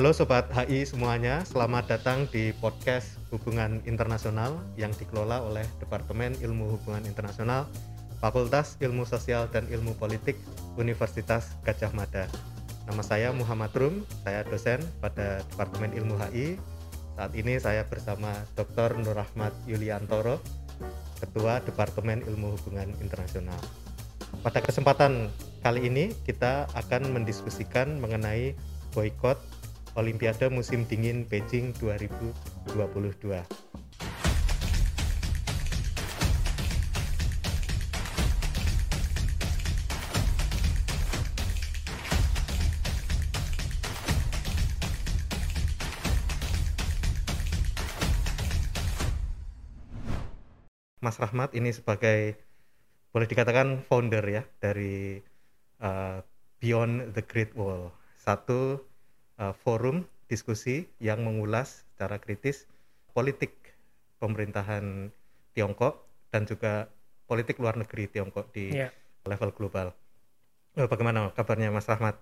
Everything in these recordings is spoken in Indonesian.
Halo Sobat HI semuanya, selamat datang di podcast Hubungan Internasional yang dikelola oleh Departemen Ilmu Hubungan Internasional Fakultas Ilmu Sosial dan Ilmu Politik Universitas Gajah Mada. Nama saya Muhammad Rum, saya dosen pada Departemen Ilmu HI. Saat ini saya bersama Dr. Nur Rahmat Yuliantoro, Ketua Departemen Ilmu Hubungan Internasional. Pada kesempatan kali ini kita akan mendiskusikan mengenai boykot Olimpiade musim dingin Beijing 2022. Mas Rahmat ini sebagai boleh dikatakan founder ya dari uh, Beyond the Great Wall, satu uh, forum diskusi yang mengulas secara kritis politik pemerintahan Tiongkok dan juga politik luar negeri Tiongkok di yeah. level global. Oh, bagaimana kabarnya Mas Rahmat?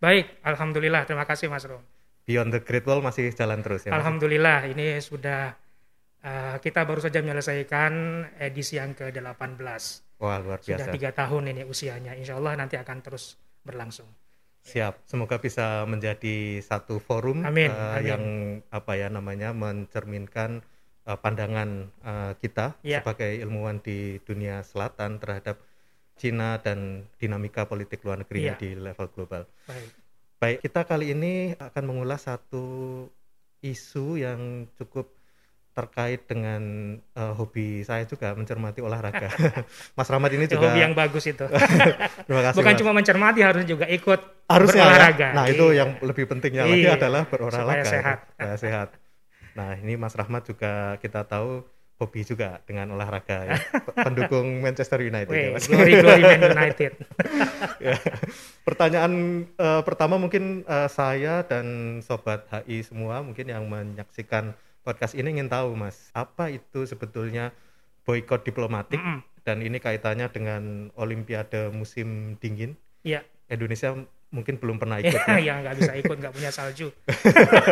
Baik, alhamdulillah. Terima kasih Mas Rom. Beyond the Great Wall masih jalan terus ya. Alhamdulillah, ini sudah uh, kita baru saja menyelesaikan edisi yang ke-18. Wah, luar biasa. Sudah tiga tahun ini usianya. Insya Allah nanti akan terus berlangsung. Siap, semoga bisa menjadi satu forum amin, uh, amin. yang apa ya namanya mencerminkan uh, pandangan uh, kita ya. sebagai ilmuwan di dunia selatan terhadap Cina dan dinamika politik luar negeri ya. di level global. Baik. Baik, kita kali ini akan mengulas satu isu yang cukup terkait dengan uh, hobi saya juga mencermati olahraga. Mas Rahmat ini juga hobi yang bagus itu. Terima kasih. Bukan mas. cuma mencermati harus juga ikut Harusnya berolahraga. Ya? Nah, itu yang iya. lebih pentingnya lagi iya. adalah berolahraga. Supaya sehat. Supaya sehat. Nah, ini Mas Rahmat juga kita tahu hobi juga dengan olahraga ya. pendukung Manchester United Wey, ya, glory glory Man United ya. pertanyaan uh, pertama mungkin uh, saya dan sobat HI semua mungkin yang menyaksikan podcast ini ingin tahu Mas, apa itu sebetulnya boykot diplomatik mm -hmm. dan ini kaitannya dengan Olimpiade musim dingin. Iya. Indonesia mungkin belum pernah ikut. ya, ya nggak bisa ikut, nggak punya salju.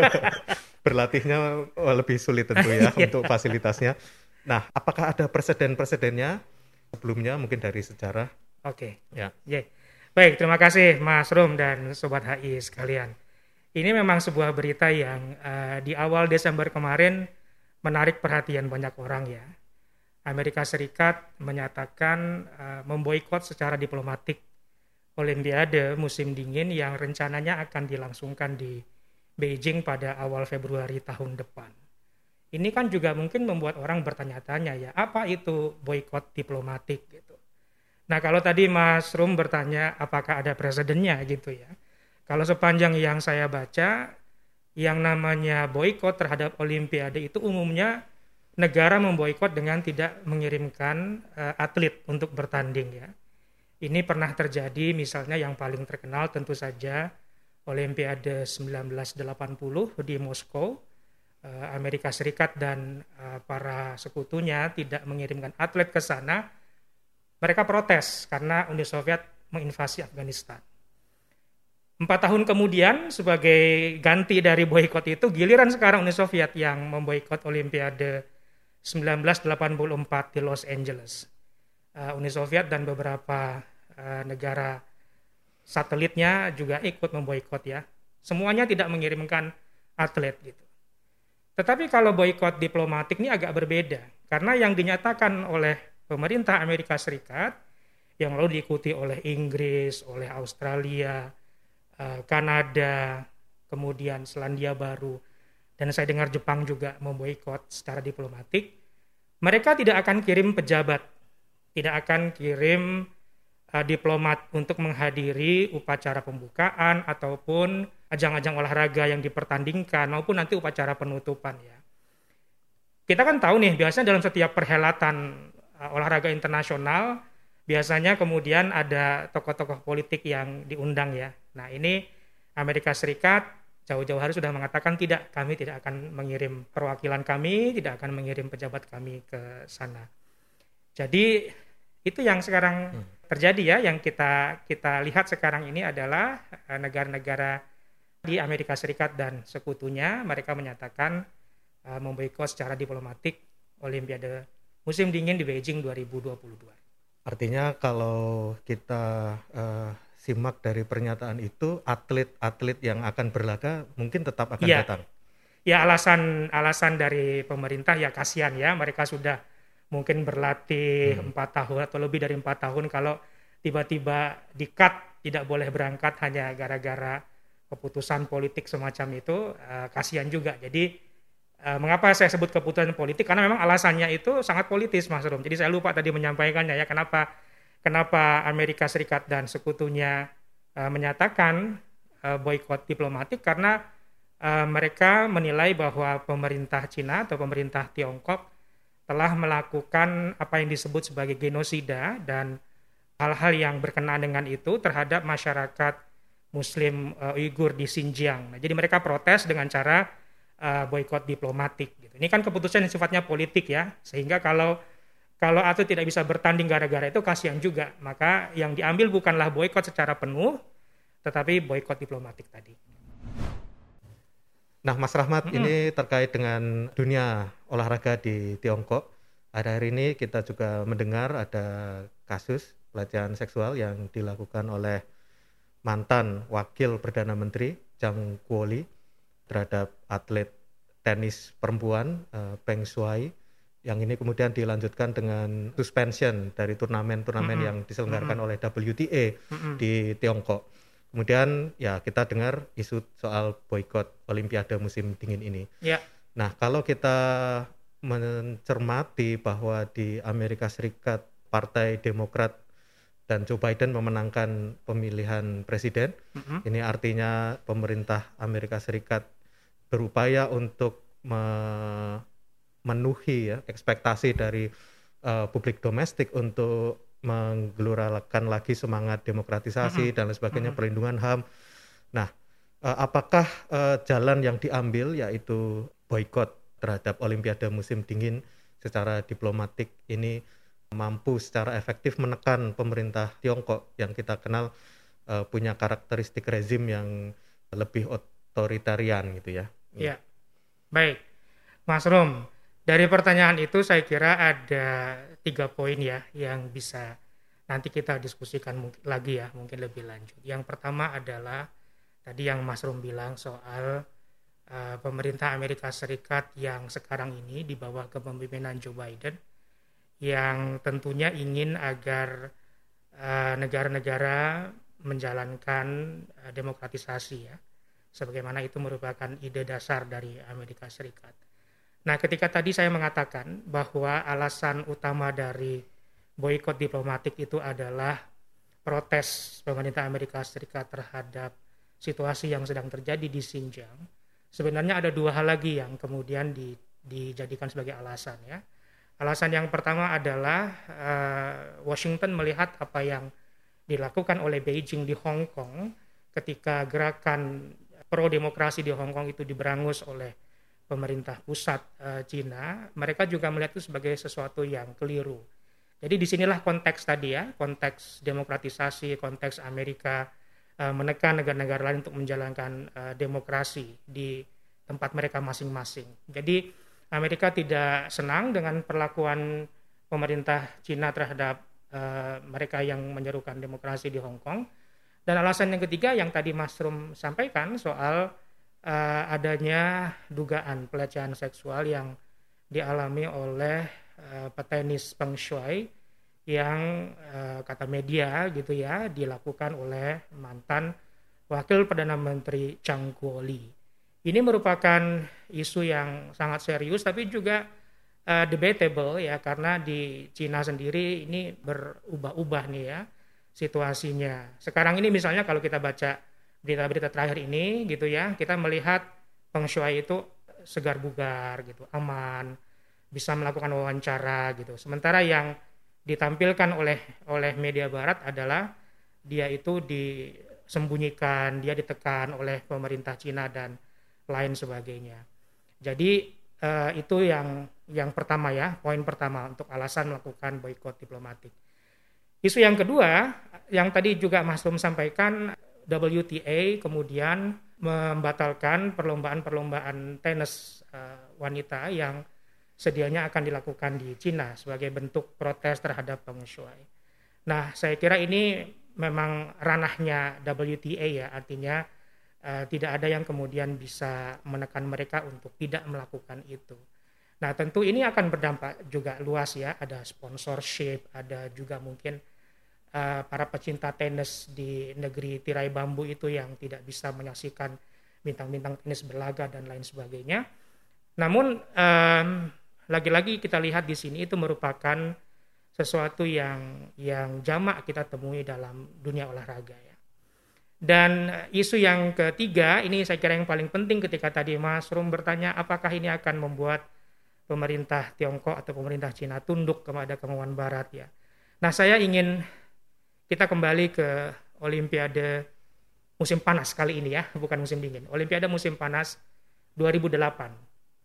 Berlatihnya oh, lebih sulit tentu ya iya. untuk fasilitasnya. Nah, apakah ada presiden-presidennya sebelumnya mungkin dari sejarah? Oke. Okay. Ya. Yeah. Baik, terima kasih Mas Rum dan Sobat HI sekalian. Ini memang sebuah berita yang uh, di awal Desember kemarin menarik perhatian banyak orang ya. Amerika Serikat menyatakan uh, memboikot secara diplomatik Olimpiade musim dingin yang rencananya akan dilangsungkan di Beijing pada awal Februari tahun depan. Ini kan juga mungkin membuat orang bertanya-tanya ya, apa itu boykot diplomatik gitu. Nah, kalau tadi Mas Rum bertanya apakah ada presidennya gitu ya. Kalau sepanjang yang saya baca, yang namanya boykot terhadap Olimpiade itu umumnya negara memboikot dengan tidak mengirimkan uh, atlet untuk bertanding ya. Ini pernah terjadi misalnya yang paling terkenal tentu saja Olimpiade 1980 di Moskow. Uh, Amerika Serikat dan uh, para sekutunya tidak mengirimkan atlet ke sana. Mereka protes karena Uni Soviet menginvasi Afghanistan. Empat tahun kemudian sebagai ganti dari boykot itu giliran sekarang Uni Soviet yang memboikot Olimpiade 1984 di Los Angeles. Uh, Uni Soviet dan beberapa uh, negara satelitnya juga ikut memboikot ya. Semuanya tidak mengirimkan atlet gitu. Tetapi kalau boykot diplomatik ini agak berbeda karena yang dinyatakan oleh pemerintah Amerika Serikat yang lalu diikuti oleh Inggris, oleh Australia, Eh, Kanada, kemudian Selandia Baru, dan saya dengar Jepang juga memboikot secara diplomatik, mereka tidak akan kirim pejabat, tidak akan kirim uh, diplomat untuk menghadiri upacara pembukaan ataupun ajang-ajang olahraga yang dipertandingkan maupun nanti upacara penutupan ya. Kita kan tahu nih biasanya dalam setiap perhelatan uh, olahraga internasional biasanya kemudian ada tokoh-tokoh politik yang diundang ya. Nah ini Amerika Serikat jauh-jauh hari sudah mengatakan tidak, kami tidak akan mengirim perwakilan kami, tidak akan mengirim pejabat kami ke sana. Jadi itu yang sekarang hmm. terjadi ya, yang kita kita lihat sekarang ini adalah eh, negara-negara di Amerika Serikat dan sekutunya mereka menyatakan uh, memboikot secara diplomatik Olimpiade musim dingin di Beijing 2022. Artinya kalau kita uh, simak dari pernyataan itu atlet-atlet yang akan berlaga mungkin tetap akan ya. datang. Ya alasan alasan dari pemerintah ya kasihan ya mereka sudah mungkin berlatih hmm. empat hmm. tahun atau lebih dari empat tahun kalau tiba-tiba di-cut tidak boleh berangkat hanya gara-gara keputusan politik semacam itu uh, kasihan juga. Jadi uh, mengapa saya sebut keputusan politik karena memang alasannya itu sangat politis Mas Rum. Jadi saya lupa tadi menyampaikannya ya kenapa kenapa Amerika Serikat dan sekutunya uh, menyatakan uh, boykot diplomatik karena uh, mereka menilai bahwa pemerintah Cina atau pemerintah Tiongkok telah melakukan apa yang disebut sebagai genosida dan hal-hal yang berkenaan dengan itu terhadap masyarakat Muslim uh, Uighur di Xinjiang. Nah, jadi mereka protes dengan cara uh, boykot diplomatik. Gitu. Ini kan keputusan yang sifatnya politik ya, sehingga kalau kalau atlet tidak bisa bertanding gara-gara itu kasihan juga. Maka yang diambil bukanlah boykot secara penuh, tetapi boykot diplomatik tadi. Nah, Mas Rahmat, -hmm. ini terkait dengan dunia olahraga di Tiongkok. Akhir-akhir ini kita juga mendengar ada kasus pelecehan seksual yang dilakukan oleh mantan wakil perdana menteri Jang Kuoli terhadap atlet tenis perempuan uh, Peng Shuai yang ini kemudian dilanjutkan dengan suspension dari turnamen-turnamen mm -hmm. yang diselenggarakan mm -hmm. oleh WTA mm -hmm. di Tiongkok. Kemudian ya kita dengar isu soal boykot Olimpiade musim dingin ini. Yeah. Nah kalau kita mencermati bahwa di Amerika Serikat Partai Demokrat dan Joe Biden memenangkan pemilihan presiden. Mm-hmm. Ini artinya pemerintah Amerika Serikat berupaya untuk memenuhi ya ekspektasi dari uh, publik domestik untuk menggelurakan lagi semangat demokratisasi mm-hmm. dan lain sebagainya, mm-hmm. perlindungan HAM. Nah, uh, apakah uh, jalan yang diambil yaitu boykot terhadap Olimpiade musim dingin secara diplomatik ini mampu secara efektif menekan pemerintah Tiongkok yang kita kenal uh, punya karakteristik rezim yang lebih otoritarian gitu ya. Iya. Baik. Mas Rom, dari pertanyaan itu saya kira ada tiga poin ya yang bisa nanti kita diskusikan lagi ya mungkin lebih lanjut. Yang pertama adalah tadi yang Mas Rom bilang soal uh, pemerintah Amerika Serikat yang sekarang ini di bawah kepemimpinan Joe Biden yang tentunya ingin agar eh, negara-negara uh, menjalankan uh, demokratisasi ya sebagaimana itu merupakan ide dasar dari Amerika Serikat. Nah, ketika tadi saya mengatakan bahwa alasan utama dari boykot diplomatik itu adalah protes pemerintah Amerika Serikat terhadap situasi yang sedang terjadi di Xinjiang, sebenarnya ada dua hal lagi yang kemudian di, dijadikan sebagai alasan ya. Alasan yang pertama adalah uh, Washington melihat apa yang dilakukan oleh Beijing di Hong Kong ketika gerakan pro demokrasi di Hong Kong itu diberangus oleh pemerintah pusat uh, Cina, mereka juga melihat itu sebagai sesuatu yang keliru. Jadi di sinilah konteks tadi ya, konteks demokratisasi, konteks Amerika uh, menekan negara-negara lain untuk menjalankan uh, demokrasi di tempat mereka masing-masing. Jadi Amerika tidak senang dengan perlakuan pemerintah Cina terhadap uh, mereka yang menyerukan demokrasi di Hong Kong. Dan alasan yang ketiga yang tadi Mas Rum sampaikan soal uh, adanya dugaan pelecehan seksual yang dialami oleh uh, petenis Peng Shuai yang uh, kata media gitu ya dilakukan oleh mantan wakil perdana menteri Chang Kuo-li. Ini merupakan isu yang sangat serius tapi juga uh, debatable ya karena di Cina sendiri ini berubah-ubah nih ya situasinya. Sekarang ini misalnya kalau kita baca berita-berita terakhir ini gitu ya, kita melihat Peng Shuai itu segar bugar gitu, aman, bisa melakukan wawancara gitu. Sementara yang ditampilkan oleh oleh media barat adalah dia itu disembunyikan, dia ditekan oleh pemerintah Cina dan lain sebagainya. Jadi uh, itu yang yang pertama ya, poin pertama untuk alasan melakukan boykot diplomatik. Isu yang kedua, yang tadi juga Mas Rum sampaikan, WTA kemudian membatalkan perlombaan-perlombaan tenis uh, wanita yang sedianya akan dilakukan di Cina sebagai bentuk protes terhadap Peng Shuai. Nah, saya kira ini memang ranahnya WTA ya, artinya uh, tidak ada yang kemudian bisa menekan mereka untuk tidak melakukan itu. Nah, tentu ini akan berdampak juga luas ya, ada sponsorship, ada juga mungkin uh, para pecinta tenis di negeri tirai bambu itu yang tidak bisa menyaksikan bintang-bintang tenis berlaga dan lain sebagainya. Namun um, lagi-lagi kita lihat di sini itu merupakan sesuatu yang yang jamak kita temui dalam dunia olahraga ya. Dan isu yang ketiga ini saya kira yang paling penting ketika tadi Mas Rum bertanya apakah ini akan membuat pemerintah Tiongkok atau pemerintah Cina tunduk kepada kemauan Barat ya. Nah saya ingin kita kembali ke Olimpiade musim panas kali ini ya, bukan musim dingin. Olimpiade musim panas 2008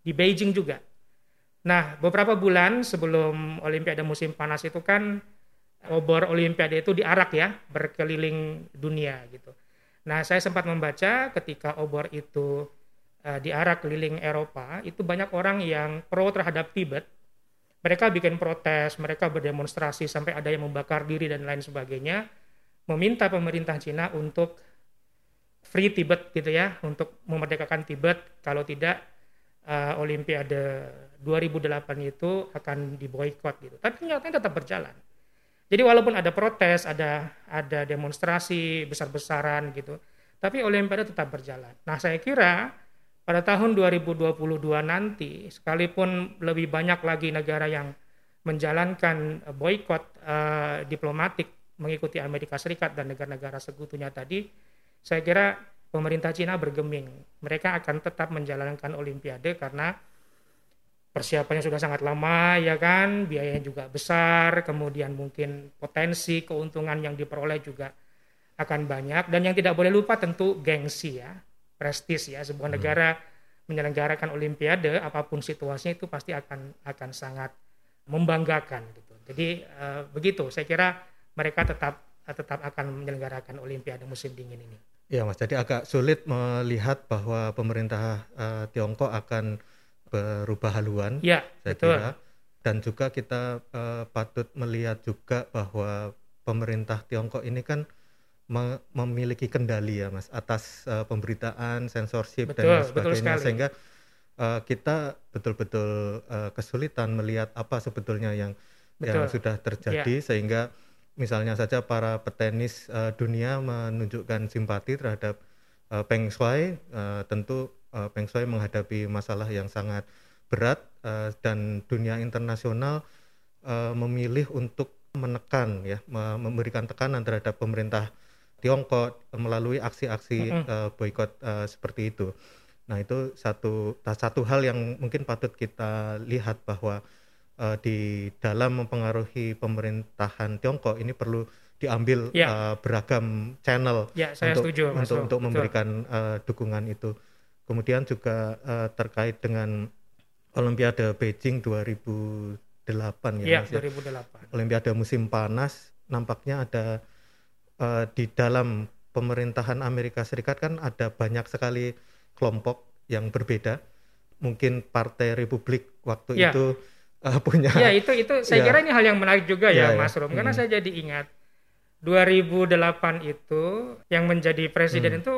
di Beijing juga. Nah beberapa bulan sebelum Olimpiade musim panas itu kan obor Olimpiade itu diarak ya berkeliling dunia gitu. Nah saya sempat membaca ketika obor itu uh, di arah keliling Eropa itu banyak orang yang pro terhadap Tibet. Mereka bikin protes, mereka berdemonstrasi sampai ada yang membakar diri dan lain sebagainya, meminta pemerintah Cina untuk free Tibet gitu ya, untuk memerdekakan Tibet. Kalau tidak uh, Olimpiade 2008 itu akan diboykot gitu. Tapi ternyata tetap berjalan. Jadi walaupun ada protes, ada ada demonstrasi besar-besaran gitu, tapi Olimpiade tetap berjalan. Nah saya kira pada tahun 2022 nanti, sekalipun lebih banyak lagi negara yang menjalankan boykot uh, diplomatik mengikuti Amerika Serikat dan negara-negara sekutunya tadi, saya kira pemerintah Cina bergeming. Mereka akan tetap menjalankan Olimpiade karena persiapannya sudah sangat lama, ya kan, biayanya juga besar, kemudian mungkin potensi keuntungan yang diperoleh juga akan banyak, dan yang tidak boleh lupa tentu gengsi ya prestis ya sebuah hmm. negara menyelenggarakan olimpiade apa pun situasinya itu pasti akan akan sangat membanggakan gitu. Jadi uh, begitu saya kira mereka tetap tetap akan menyelenggarakan olimpiade musim dingin ini. Ya Mas, jadi agak sulit melihat bahwa pemerintah uh, Tiongkok akan berubah haluan. Ya, saya betul. kira. Dan juga kita uh, patut melihat juga bahwa pemerintah Tiongkok ini kan memiliki kendali ya mas atas uh, pemberitaan sensorship betul, dan sebagainya sehingga uh, kita betul-betul uh, kesulitan melihat apa sebetulnya yang betul. yang sudah terjadi ya. sehingga misalnya saja para petenis uh, dunia menunjukkan simpati terhadap uh, Peng Shuai uh, tentu uh, Peng Shuai menghadapi masalah yang sangat berat uh, dan dunia internasional uh, memilih untuk menekan ya memberikan tekanan terhadap pemerintah Tiongkok melalui aksi-aksi mm -hmm. uh, boykot uh, seperti itu. Nah itu satu satu hal yang mungkin patut kita lihat bahwa uh, di dalam mempengaruhi pemerintahan Tiongkok ini perlu diambil ya. uh, beragam channel ya, saya untuk setuju, untuk untuk memberikan uh, dukungan itu. Kemudian juga uh, terkait dengan Olimpiade Beijing 2008 ya, ya 2008. Ya. Olimpiade musim panas nampaknya ada uh, di dalam pemerintahan Amerika Serikat kan ada banyak sekali kelompok yang berbeda. Mungkin Partai Republik waktu ya. itu uh, punya. Ya itu itu saya ya. kira ini hal yang menarik juga ya, ya Mas Rom karena hmm. saya jadi ingat 2008 itu yang menjadi presiden hmm. itu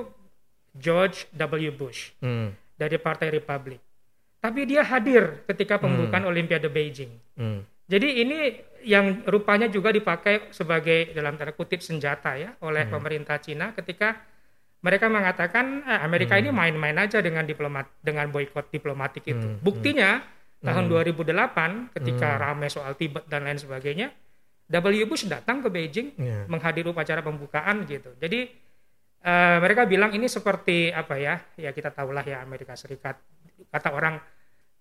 George W. Bush hmm. dari Partai Republik. Tapi dia hadir ketika pembukaan hmm. Olimpiade Beijing. Hmm. Jadi ini yang rupanya juga dipakai sebagai dalam tanda kutip senjata ya oleh hmm. pemerintah Cina ketika mereka mengatakan eh, Amerika hmm. ini main-main aja dengan diplomat dengan boykot diplomatik itu. Hmm. Buktinya hmm. tahun 2008 ketika hmm. ramai soal Tibet dan lain sebagainya, W Bush datang ke Beijing yeah. menghadiri upacara pembukaan gitu. Jadi uh, mereka bilang ini seperti apa ya? Ya kita tahulah ya Amerika Serikat kata orang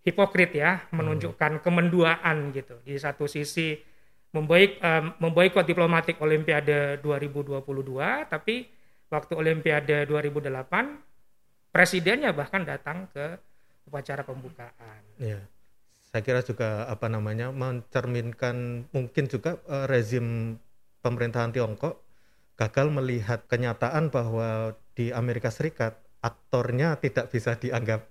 hipokrit ya, menunjukkan hmm. kemenduaan gitu. Di satu sisi memboik um, memboikot diplomatik Olimpiade 2022, tapi waktu Olimpiade 2008 presidennya bahkan datang ke upacara pembukaan. Ya. Saya kira juga apa namanya mencerminkan mungkin juga uh, rezim pemerintahan Tiongkok gagal melihat kenyataan bahwa di Amerika Serikat aktornya tidak bisa dianggap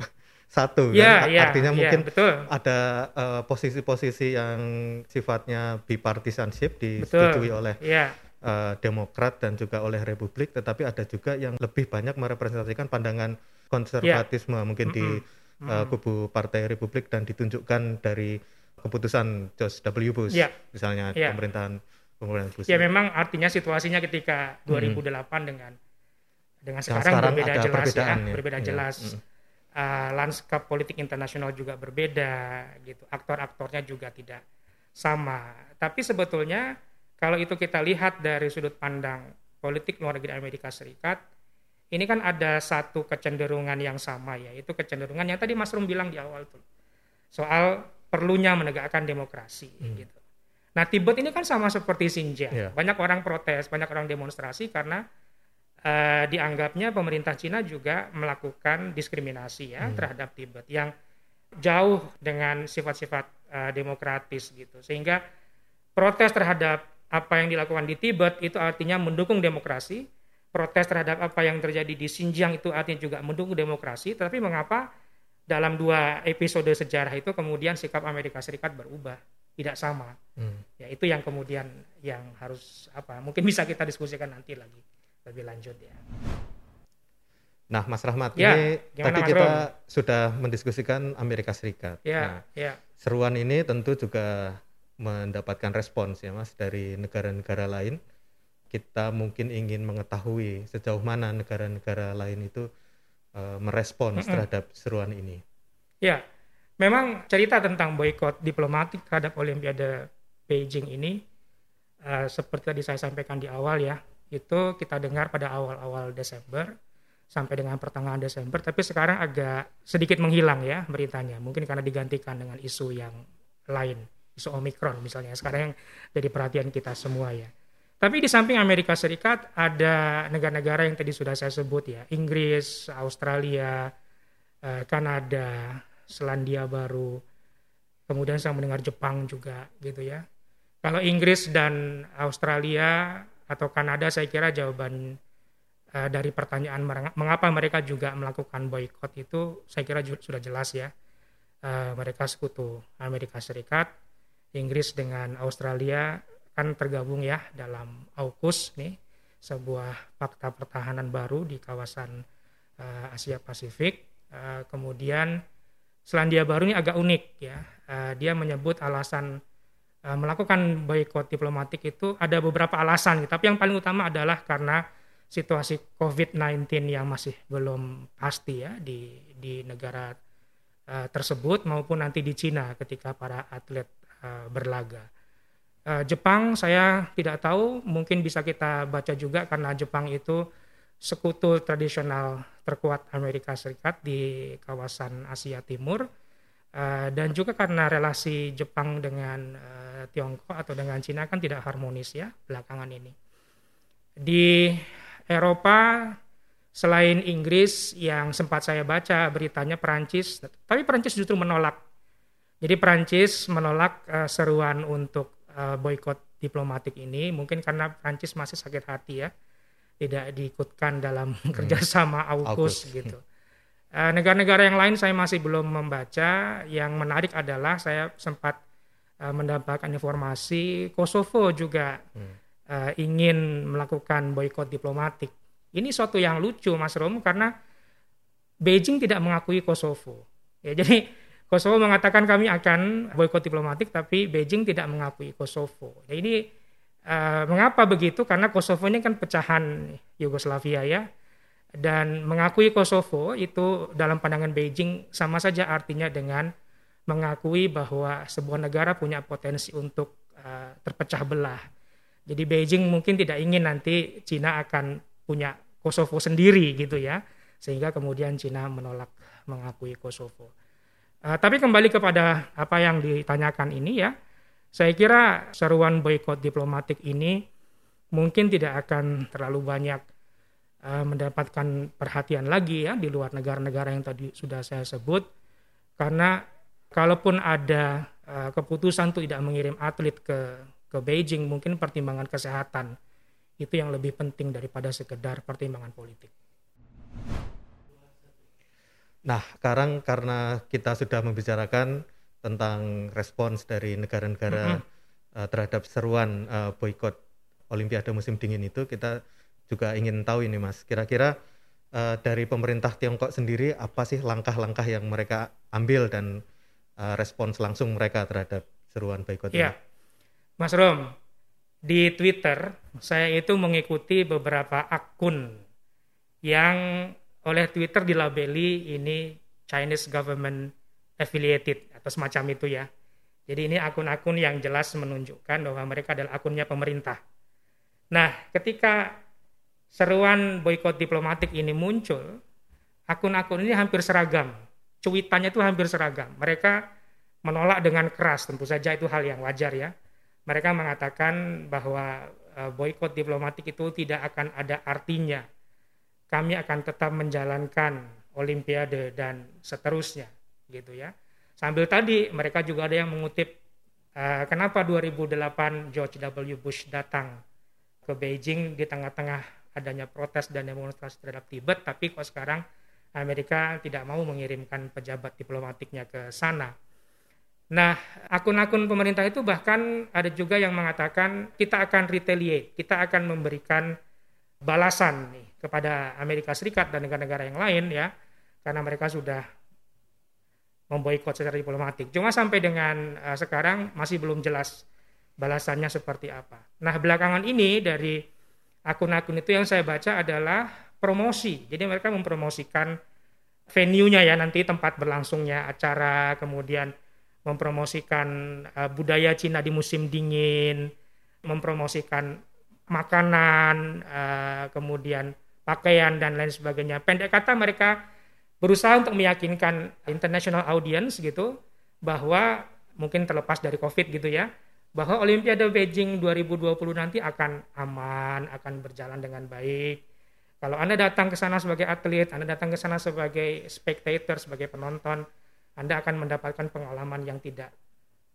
satu ya, kan ya, artinya ya, mungkin betul. ada uh, posisi-posisi yang sifatnya bipartisanship disetujui oleh ya. uh, Demokrat dan juga oleh Republik tetapi ada juga yang lebih banyak merepresentasikan pandangan konservatisme ya. mungkin mm -hmm. di uh, kubu Partai Republik dan ditunjukkan dari keputusan George W Bush ya. misalnya ya. pemerintahan pemerintahan Bush. Ya memang artinya situasinya ketika 2008 hmm. dengan dengan sekarang, sekarang berbeda jelas ya, ya, berbeda ya. jelas. Hmm. Uh, lanskap politik internasional juga berbeda gitu. Aktor-aktornya juga tidak sama. Tapi sebetulnya kalau itu kita lihat dari sudut pandang politik luar negeri Amerika Serikat, ini kan ada satu kecenderungan yang sama ya, itu kecenderungan yang tadi Mas Rum bilang di awal tuh. Soal perlunya menegakkan demokrasi hmm. gitu. Nah, Tibet ini kan sama seperti Xinjiang. Yeah. Banyak orang protes, banyak orang demonstrasi karena uh, dianggapnya pemerintah Cina juga melakukan diskriminasi ya hmm. terhadap Tibet yang jauh dengan sifat-sifat uh, demokratis gitu. Sehingga protes terhadap apa yang dilakukan di Tibet itu artinya mendukung demokrasi, protes terhadap apa yang terjadi di Xinjiang itu artinya juga mendukung demokrasi, tapi mengapa dalam dua episode sejarah itu kemudian sikap Amerika Serikat berubah? tidak sama. Hmm. Ya itu yang kemudian yang harus apa? Mungkin bisa kita diskusikan nanti lagi lebih lanjut ya. Nah, Mas Rahmat, ya, ini tadi Mas kita Rum? sudah mendiskusikan Amerika Serikat. Ya, nah, ya. Seruan ini tentu juga mendapatkan respons ya, Mas, dari negara-negara lain. Kita mungkin ingin mengetahui sejauh mana negara-negara lain itu uh, merespons mm -mm. terhadap seruan ini. Ya, memang cerita tentang boykot diplomatik terhadap Olimpiade Beijing ini uh, seperti tadi saya sampaikan di awal ya itu kita dengar pada awal-awal Desember sampai dengan pertengahan Desember tapi sekarang agak sedikit menghilang ya beritanya mungkin karena digantikan dengan isu yang lain isu Omikron misalnya sekarang yang jadi perhatian kita semua ya tapi di samping Amerika Serikat ada negara-negara yang tadi sudah saya sebut ya Inggris Australia eh, Kanada Selandia Baru. Kemudian saya mendengar Jepang juga gitu ya. Kalau Inggris dan Australia atau Kanada saya kira jawaban uh, dari pertanyaan mengapa mereka juga melakukan boykot itu saya kira sudah jelas ya. Uh, mereka sekutu Amerika Serikat, Inggris dengan Australia kan tergabung ya dalam AUKUS nih sebuah fakta pertahanan baru di kawasan uh, Asia Pasifik. Uh, kemudian Selandia Baru ini agak unik ya. Uh, dia menyebut alasan uh, melakukan boykot diplomatik itu ada beberapa alasan, tapi yang paling utama adalah karena situasi COVID-19 yang masih belum pasti ya di di negara uh, tersebut maupun nanti di Cina ketika para atlet uh, berlaga. Uh, Jepang saya tidak tahu, mungkin bisa kita baca juga karena Jepang itu sekutu tradisional terkuat Amerika Serikat di kawasan Asia Timur uh, dan juga karena relasi Jepang dengan uh, Tiongkok atau dengan Cina kan tidak harmonis ya belakangan ini. Di Eropa selain Inggris yang sempat saya baca beritanya Perancis, tapi Perancis justru menolak. Jadi Perancis menolak uh, seruan untuk uh, boykot diplomatik ini mungkin karena Perancis masih sakit hati ya tidak diikutkan dalam hmm. kerjasama AUKUS, gitu. Uh, negara-negara yang lain saya masih belum membaca. Yang menarik adalah saya sempat uh, mendapatkan informasi Kosovo juga hmm. uh, ingin melakukan boykot diplomatik. Ini suatu yang lucu, Mas Rom, karena Beijing tidak mengakui Kosovo. Ya, jadi Kosovo mengatakan kami akan boykot diplomatik, tapi Beijing tidak mengakui Kosovo. Jadi ini Uh, mengapa begitu? Karena Kosovo ini kan pecahan Yugoslavia ya. Dan mengakui Kosovo itu dalam pandangan Beijing sama saja artinya dengan mengakui bahwa sebuah negara punya potensi untuk uh, terpecah belah. Jadi Beijing mungkin tidak ingin nanti Cina akan punya Kosovo sendiri gitu ya. Sehingga kemudian Cina menolak mengakui Kosovo. Uh, tapi kembali kepada apa yang ditanyakan ini ya saya kira seruan boykot diplomatik ini mungkin tidak akan terlalu banyak uh, mendapatkan perhatian lagi ya di luar negara-negara yang tadi sudah saya sebut karena kalaupun ada uh, keputusan untuk tidak mengirim atlet ke ke Beijing mungkin pertimbangan kesehatan itu yang lebih penting daripada sekedar pertimbangan politik. Nah, sekarang karena kita sudah membicarakan tentang respons dari negara-negara mm -hmm. uh, terhadap seruan uh, boykot Olimpiade musim dingin itu, kita juga ingin tahu ini, Mas. Kira-kira uh, dari pemerintah Tiongkok sendiri apa sih langkah-langkah yang mereka ambil dan uh, respons langsung mereka terhadap seruan boykot ya. ini? Mas Rom, di Twitter saya itu mengikuti beberapa akun yang oleh Twitter dilabeli ini Chinese government affiliated atau semacam itu ya. Jadi ini akun-akun yang jelas menunjukkan bahwa mereka adalah akunnya pemerintah. Nah, ketika seruan boykot diplomatik ini muncul, akun-akun ini hampir seragam. Cuitannya itu hampir seragam. Mereka menolak dengan keras, tentu saja itu hal yang wajar ya. Mereka mengatakan bahwa eh, boykot diplomatik itu tidak akan ada artinya kami akan tetap menjalankan olimpiade dan seterusnya gitu ya. Sambil tadi mereka juga ada yang mengutip uh, kenapa 2008 George W. Bush datang ke Beijing di tengah-tengah adanya protes dan demonstrasi terhadap Tibet, tapi kok sekarang Amerika tidak mau mengirimkan pejabat diplomatiknya ke sana. Nah, akun-akun pemerintah itu bahkan ada juga yang mengatakan kita akan retaliate, kita akan memberikan balasan nih kepada Amerika Serikat dan negara-negara yang lain ya karena mereka sudah memboikot secara diplomatik. Cuma sampai dengan uh, sekarang masih belum jelas balasannya seperti apa. Nah, belakangan ini dari akun-akun itu yang saya baca adalah promosi. Jadi mereka mempromosikan venue-nya ya nanti tempat berlangsungnya acara, kemudian mempromosikan uh, budaya Cina di musim dingin, mempromosikan makanan, uh, kemudian pakaian dan lain sebagainya. Pendek kata mereka berusaha untuk meyakinkan international audience gitu bahwa mungkin terlepas dari Covid gitu ya, bahwa Olimpiade Beijing 2020 nanti akan aman, akan berjalan dengan baik. Kalau Anda datang ke sana sebagai atlet, Anda datang ke sana sebagai spectator, sebagai penonton, Anda akan mendapatkan pengalaman yang tidak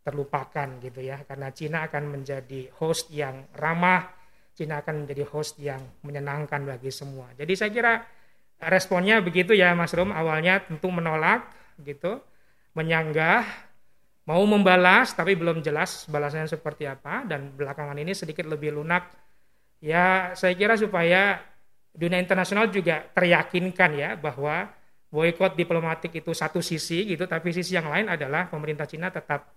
terlupakan gitu ya, karena Cina akan menjadi host yang ramah, Cina akan menjadi host yang menyenangkan bagi semua. Jadi saya kira responnya begitu ya Mas Rom, awalnya tentu menolak gitu, menyanggah, mau membalas tapi belum jelas balasannya seperti apa dan belakangan ini sedikit lebih lunak. Ya saya kira supaya dunia internasional juga teryakinkan ya bahwa boykot diplomatik itu satu sisi gitu, tapi sisi yang lain adalah pemerintah Cina tetap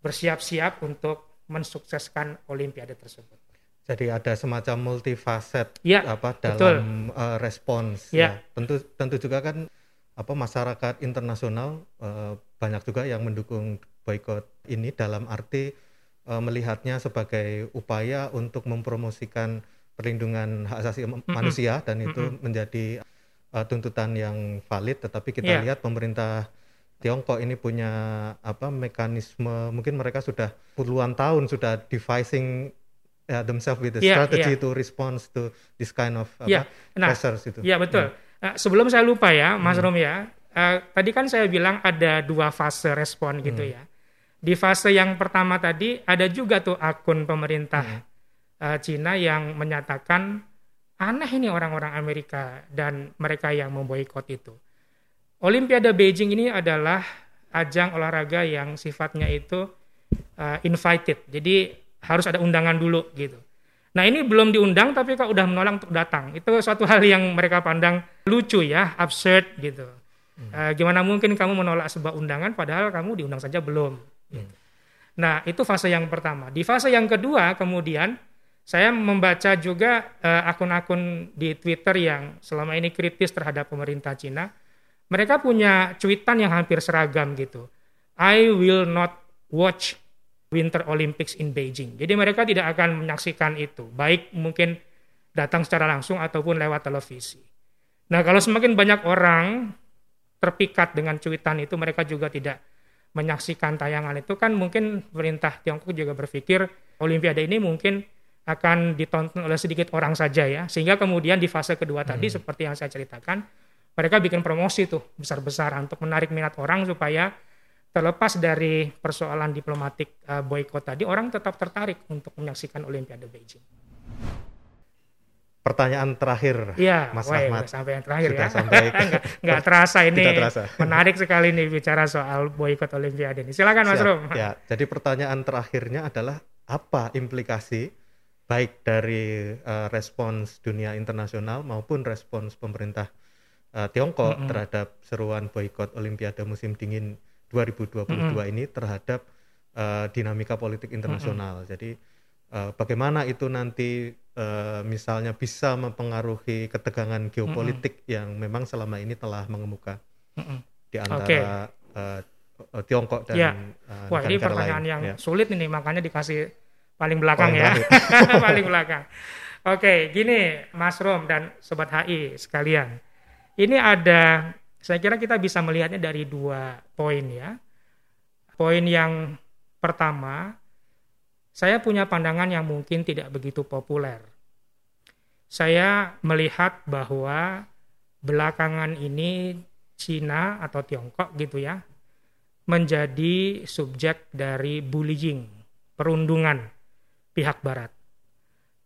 bersiap-siap untuk mensukseskan Olimpiade tersebut. Jadi ada semacam multifaset ya, apa dalam uh, respons. Ya. ya. Tentu tentu juga kan apa masyarakat internasional uh, banyak juga yang mendukung boykot ini dalam arti uh, melihatnya sebagai upaya untuk mempromosikan perlindungan hak asasi mm -hmm. manusia dan itu mm -hmm. menjadi uh, tuntutan yang valid. Tetapi kita ya. lihat pemerintah Tiongkok ini punya apa mekanisme mungkin mereka sudah puluhan tahun sudah devising yeah, themselves with the yeah, strategy yeah. to respond to this kind of yeah. apa, nah, pressures itu. Iya betul. Hmm. Nah, sebelum saya lupa ya, Mas hmm. Rom ya, uh, tadi kan saya bilang ada dua fase respon gitu hmm. ya. Di fase yang pertama tadi ada juga tuh akun pemerintah hmm. uh, Cina yang menyatakan aneh ini orang-orang Amerika dan mereka yang memboikot itu. Olimpiade Beijing ini adalah ajang olahraga yang sifatnya itu uh, invited. Jadi harus ada undangan dulu gitu. Nah ini belum diundang tapi kok udah menolak untuk datang. Itu suatu hal yang mereka pandang lucu ya, absurd gitu. Hmm. Uh, gimana mungkin kamu menolak sebuah undangan padahal kamu diundang saja belum. Hmm. Nah itu fase yang pertama. Di fase yang kedua kemudian saya membaca juga uh, akun-akun di Twitter yang selama ini kritis terhadap pemerintah Cina. Mereka punya cuitan yang hampir seragam gitu. I will not watch Winter Olympics in Beijing. Jadi mereka tidak akan menyaksikan itu, baik mungkin datang secara langsung ataupun lewat televisi. Nah, kalau semakin banyak orang terpikat dengan cuitan itu, mereka juga tidak menyaksikan tayangan itu kan mungkin pemerintah Tiongkok juga berpikir Olimpiade ini mungkin akan ditonton oleh sedikit orang saja ya. Sehingga kemudian di fase kedua tadi hmm. seperti yang saya ceritakan, mereka bikin promosi tuh besar-besaran untuk menarik minat orang supaya terlepas dari persoalan diplomatik uh, boykot tadi, orang tetap tertarik untuk menyaksikan Olimpiade Beijing. Pertanyaan terakhir, Iya, Mas wah, Ahmad. sampai yang terakhir Sudah ya. sampai nggak, nggak terasa ini. Tidak terasa. Menarik sekali nih bicara soal boykot Olimpiade ini. Silakan Mas Siap. Rum. Ya, jadi pertanyaan terakhirnya adalah apa implikasi baik dari eh, respons dunia internasional maupun respons pemerintah eh, Tiongkok Mm-mm. terhadap seruan boykot Olimpiade musim dingin 2022 ini terhadap eh, dinamika politik internasional. Jadi eh, bagaimana itu nanti eh, misalnya bisa mempengaruhi ketegangan geopolitik yang memang selama ini telah mengemuka Mm-mm. di antara eh, Tiongkok dan Ya. eh, Wah, ini pertanyaan lain. yang Ya. sulit ini, makanya dikasih paling belakang Paling ya. paling belakang. Oke, gini Mas Rom dan Sobat HI sekalian. Ini ada, saya kira kita bisa melihatnya dari dua poin ya. Poin yang pertama, saya punya pandangan yang mungkin tidak begitu populer. Saya melihat bahwa belakangan ini Cina atau Tiongkok gitu ya, menjadi subjek dari bullying, perundungan pihak barat.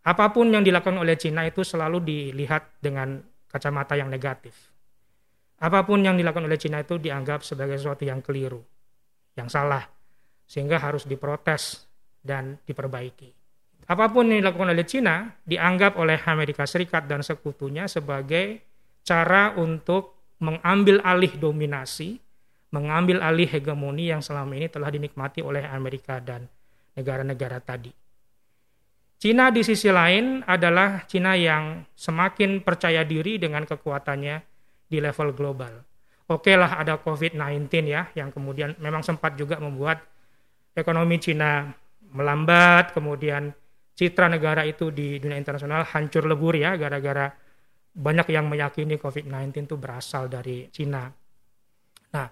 Apa pun yang dilakukan oleh Cina itu selalu dilihat dengan kacamata yang negatif. Apa pun yang dilakukan oleh Cina itu dianggap sebagai sesuatu yang keliru, yang salah, sehingga harus diprotes dan diperbaiki. Apa pun yang dilakukan oleh Cina dianggap oleh Amerika Serikat dan sekutunya sebagai cara untuk mengambil alih dominasi, mengambil alih hegemoni yang selama ini telah dinikmati oleh Amerika dan negara-negara tadi. Cina di sisi lain adalah Cina yang semakin percaya diri dengan kekuatannya di level global. Oke lah ada COVID-19 ya, yang kemudian memang sempat juga membuat ekonomi Cina melambat, kemudian citra negara itu di dunia internasional hancur lebur ya, gara-gara banyak yang meyakini COVID-19 itu berasal dari Cina. Nah,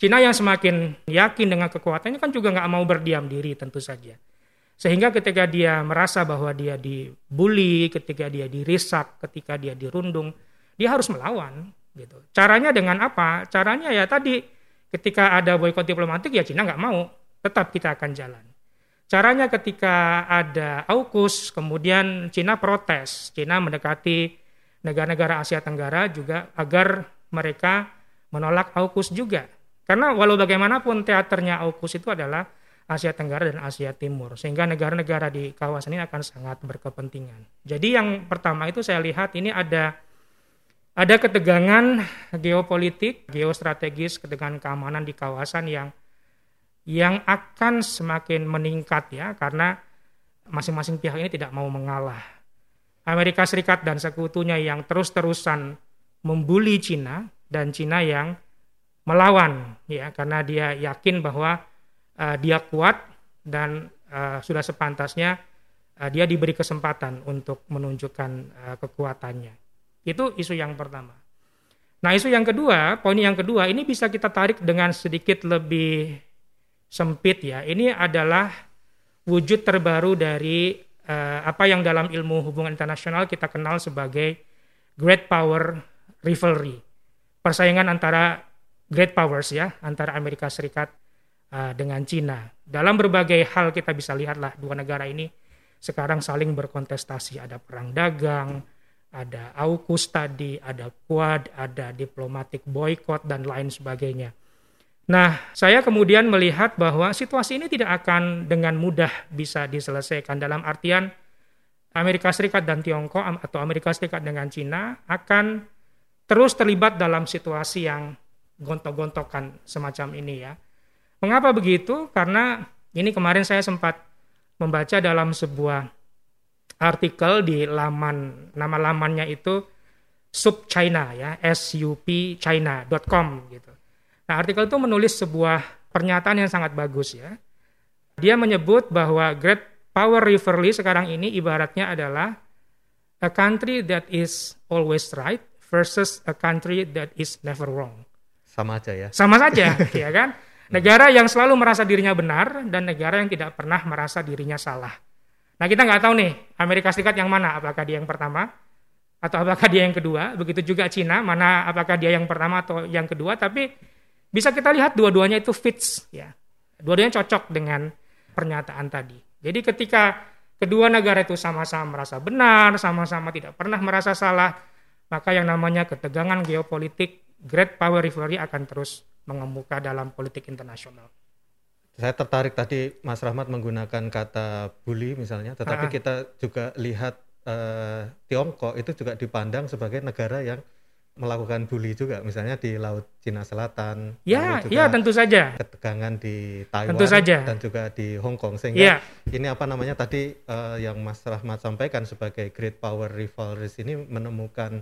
Cina yang semakin yakin dengan kekuatannya kan juga nggak mau berdiam diri tentu saja. Sehingga ketika dia merasa bahwa dia dibully, ketika dia dirisak, ketika dia dirundung, dia harus melawan. Gitu. Caranya dengan apa? Caranya ya tadi ketika ada boykot diplomatik ya Cina nggak mau, tetap kita akan jalan. Caranya ketika ada AUKUS, kemudian Cina protes, Cina mendekati negara-negara Asia Tenggara juga agar mereka menolak AUKUS juga. Karena walau bagaimanapun teaternya AUKUS itu adalah Asia Tenggara dan Asia Timur, sehingga negara-negara di kawasan ini akan sangat berkepentingan. Jadi yang pertama itu saya lihat ini ada ada ketegangan geopolitik, geostrategis, ketegangan keamanan di kawasan yang yang akan semakin meningkat ya karena masing-masing pihak ini tidak mau mengalah. Amerika Serikat dan sekutunya yang terus-terusan membuli Cina dan Cina yang melawan ya karena dia yakin bahwa uh, dia kuat dan uh, sudah sepantasnya uh, dia diberi kesempatan untuk menunjukkan uh, kekuatannya. Itu isu yang pertama. Nah, isu yang kedua, poin yang kedua ini bisa kita tarik dengan sedikit lebih sempit ya. Ini adalah wujud terbaru dari uh, apa yang dalam ilmu hubungan internasional kita kenal sebagai great power rivalry. Persaingan antara great powers ya, antara Amerika Serikat uh, dengan Cina. Dalam berbagai hal kita bisa lihatlah dua negara ini sekarang saling berkontestasi, ada perang dagang, ada AUKUS tadi, ada Quad, ada diplomatic boycott dan lain sebagainya. Nah, saya kemudian melihat bahwa situasi ini tidak akan dengan mudah bisa diselesaikan dalam artian Amerika Serikat dan Tiongkok atau Amerika Serikat dengan Cina akan terus terlibat dalam situasi yang gontok-gontokan semacam ini ya. Mengapa begitu? Karena ini kemarin saya sempat membaca dalam sebuah artikel di laman nama lamannya itu Sub China ya, supchina.com gitu. Nah, artikel itu menulis sebuah pernyataan yang sangat bagus ya. Dia menyebut bahwa Great Power Rivalry sekarang ini ibaratnya adalah a country that is always right versus a country that is never wrong. Sama aja ya. Sama saja, ya kan? Negara yang selalu merasa dirinya benar dan negara yang tidak pernah merasa dirinya salah. Nah kita nggak tahu nih Amerika Serikat yang mana, apakah dia yang pertama atau apakah dia yang kedua. Begitu juga Cina, mana apakah dia yang pertama atau yang kedua. Tapi bisa kita lihat dua-duanya itu fits, ya. Dua-duanya cocok dengan pernyataan tadi. Jadi ketika kedua negara itu sama-sama merasa benar, sama-sama tidak pernah merasa salah, maka yang namanya ketegangan geopolitik, great power rivalry akan terus mengemuka dalam politik internasional. Saya tertarik tadi Mas Rahmat menggunakan kata bully misalnya, tetapi ah. kita juga lihat uh, Tiongkok itu juga dipandang sebagai negara yang melakukan bully juga misalnya di laut Cina Selatan ya ya tentu saja ketegangan di Taiwan tentu saja. dan juga di Hong Kong sehingga ya. ini apa namanya tadi uh, yang Mas Rahmat sampaikan sebagai great power rivalries ini menemukan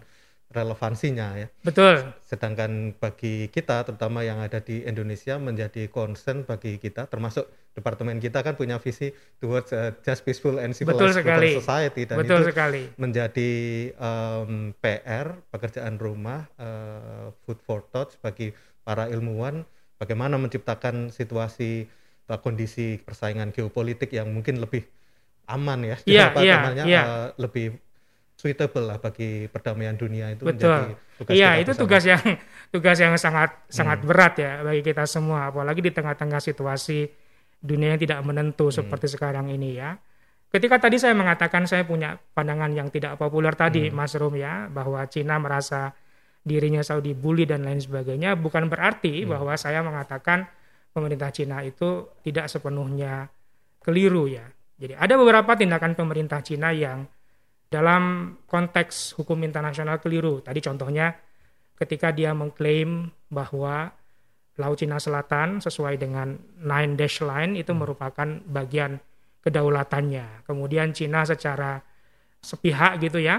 relevansinya ya. Betul. Sedangkan bagi kita terutama yang ada di Indonesia menjadi concern bagi kita termasuk departemen kita kan punya visi towards uh, just peaceful and civilized society dan Betul itu sekali. menjadi um, PR pekerjaan rumah uh, food for thought bagi para ilmuwan bagaimana menciptakan situasi uh, kondisi persaingan geopolitik yang mungkin lebih aman ya, yeah, yeah, namanya yeah. Uh, lebih suitable lah bagi perdamaian dunia itu Betul. menjadi tugas Iya, itu bersama. tugas yang tugas yang sangat hmm. sangat berat ya bagi kita semua apalagi di tengah-tengah situasi dunia yang tidak menentu hmm. seperti sekarang ini ya. Ketika tadi saya mengatakan saya punya pandangan yang tidak populer tadi hmm. Mas Rum ya bahwa Cina merasa dirinya Saudi bully dan lain sebagainya bukan berarti hmm. bahwa saya mengatakan pemerintah Cina itu tidak sepenuhnya keliru ya. Jadi ada beberapa tindakan pemerintah Cina yang dalam konteks hukum internasional keliru. Tadi contohnya ketika dia mengklaim bahwa Laut Cina Selatan sesuai dengan Nine Dash Line itu hmm. merupakan bagian kedaulatannya. Kemudian Cina secara sepihak gitu ya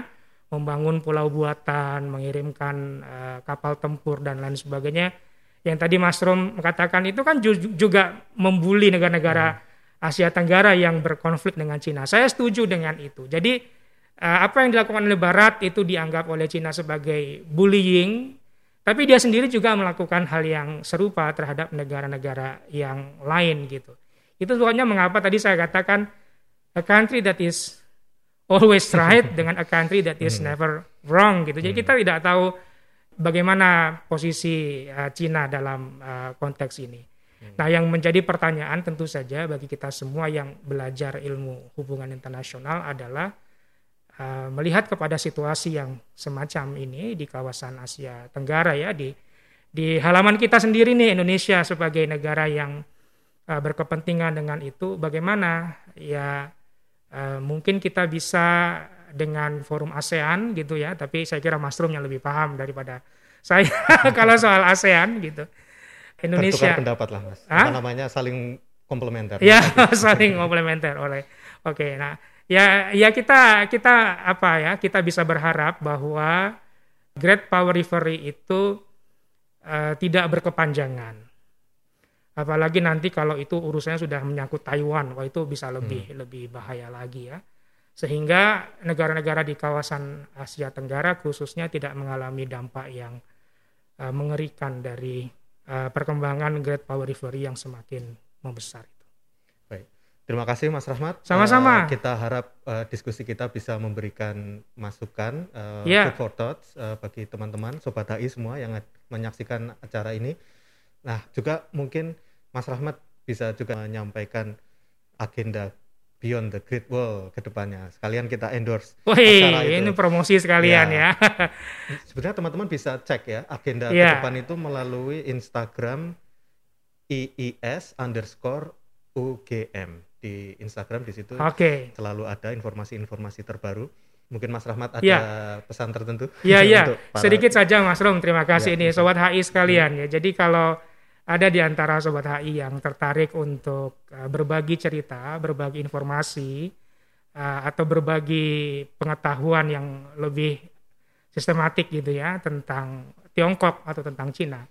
membangun pulau buatan, mengirimkan uh, kapal tempur dan lain sebagainya. Yang tadi Mas Rom katakan itu kan juga membuli negara-negara hmm. Asia Tenggara yang berkonflik dengan Cina. Saya setuju dengan itu. Jadi apa yang dilakukan oleh Barat itu dianggap oleh Cina sebagai bullying, tapi dia sendiri juga melakukan hal yang serupa terhadap negara-negara yang lain gitu. Itu sebabnya mengapa tadi saya katakan a country that is always right dengan a country that is hmm. never wrong gitu. Jadi kita hmm. tidak tahu bagaimana posisi uh, Cina dalam uh, konteks ini. Hmm. Nah, yang menjadi pertanyaan tentu saja bagi kita semua yang belajar ilmu hubungan internasional adalah Eh, melihat kepada situasi yang semacam ini di kawasan Asia Tenggara ya di di halaman kita sendiri nih Indonesia sebagai negara yang uh, berkepentingan dengan itu bagaimana? Ya uh, mungkin kita bisa dengan forum ASEAN gitu ya tapi saya kira Mas Rum yang lebih paham daripada saya kalau soal ASEAN gitu. Indonesia. Tertukar pendapat lah Mas. Apa namanya saling komplementer. Ya saling komplementer oleh oke okay, nah ya ya kita kita apa ya kita bisa berharap bahwa Great Power Rivalry itu uh, tidak berkepanjangan. Apalagi nanti kalau itu urusannya sudah menyangkut Taiwan, wah itu bisa lebih hmm. lebih bahaya lagi ya. Sehingga negara-negara di kawasan Asia Tenggara khususnya tidak mengalami dampak yang uh, mengerikan dari uh, perkembangan Great Power Rivalry yang semakin membesar. Terima kasih Mas Rahmat. Sama-sama. Uh, kita harap uh, diskusi kita bisa memberikan masukan uh, yeah. food for thoughts uh, bagi teman-teman sobat HI semua yang menyaksikan acara ini. Nah, juga mungkin Mas Rahmat bisa juga menyampaikan agenda Beyond the Great Wall ke depannya. Sekalian kita endorse Wih, ini promosi sekalian ya. ya. Sebenarnya teman-teman bisa cek ya agenda yeah. ke depan itu melalui Instagram IIS underscore UGM di Instagram di situ okay. selalu ada informasi-informasi terbaru. Mungkin Mas Rahmat ada ya. pesan tertentu? Iya iya. Sedikit saja Mas Rom. Terima kasih ya, ini sobat HI sekalian ya. Jadi kalau ada di antara sobat HI yang tertarik untuk uh, berbagi cerita, berbagi informasi uh, atau berbagi pengetahuan yang lebih sistematik gitu ya tentang Tiongkok atau tentang Cina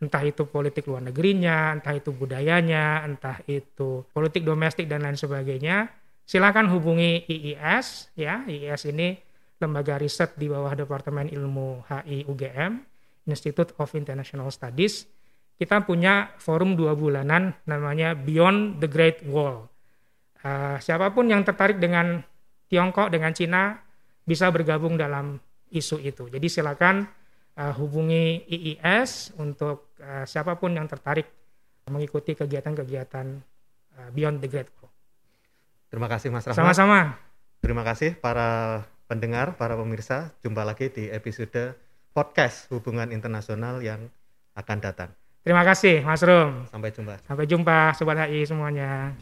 entah itu politik luar negerinya, entah itu budayanya, entah itu politik domestik dan lain sebagainya, silakan hubungi IIS ya. IIS ini lembaga riset di bawah Departemen Ilmu HI UGM, Institute of International Studies. Kita punya forum dua bulanan namanya Beyond the Great Wall. Uh, siapa pun yang tertarik dengan Tiongkok, dengan Cina, bisa bergabung dalam isu itu. Jadi silakan uh, hubungi IIS untuk uh, siapa pun yang tertarik mengikuti kegiatan-kegiatan uh, Beyond the Great Wall. Terima kasih Mas Rahmat. Sama-sama. Terima kasih para pendengar, para pemirsa. Jumpa lagi di episode podcast hubungan internasional yang akan datang. Terima kasih Mas Rum. Sampai jumpa. Sampai jumpa Sobat HI semuanya.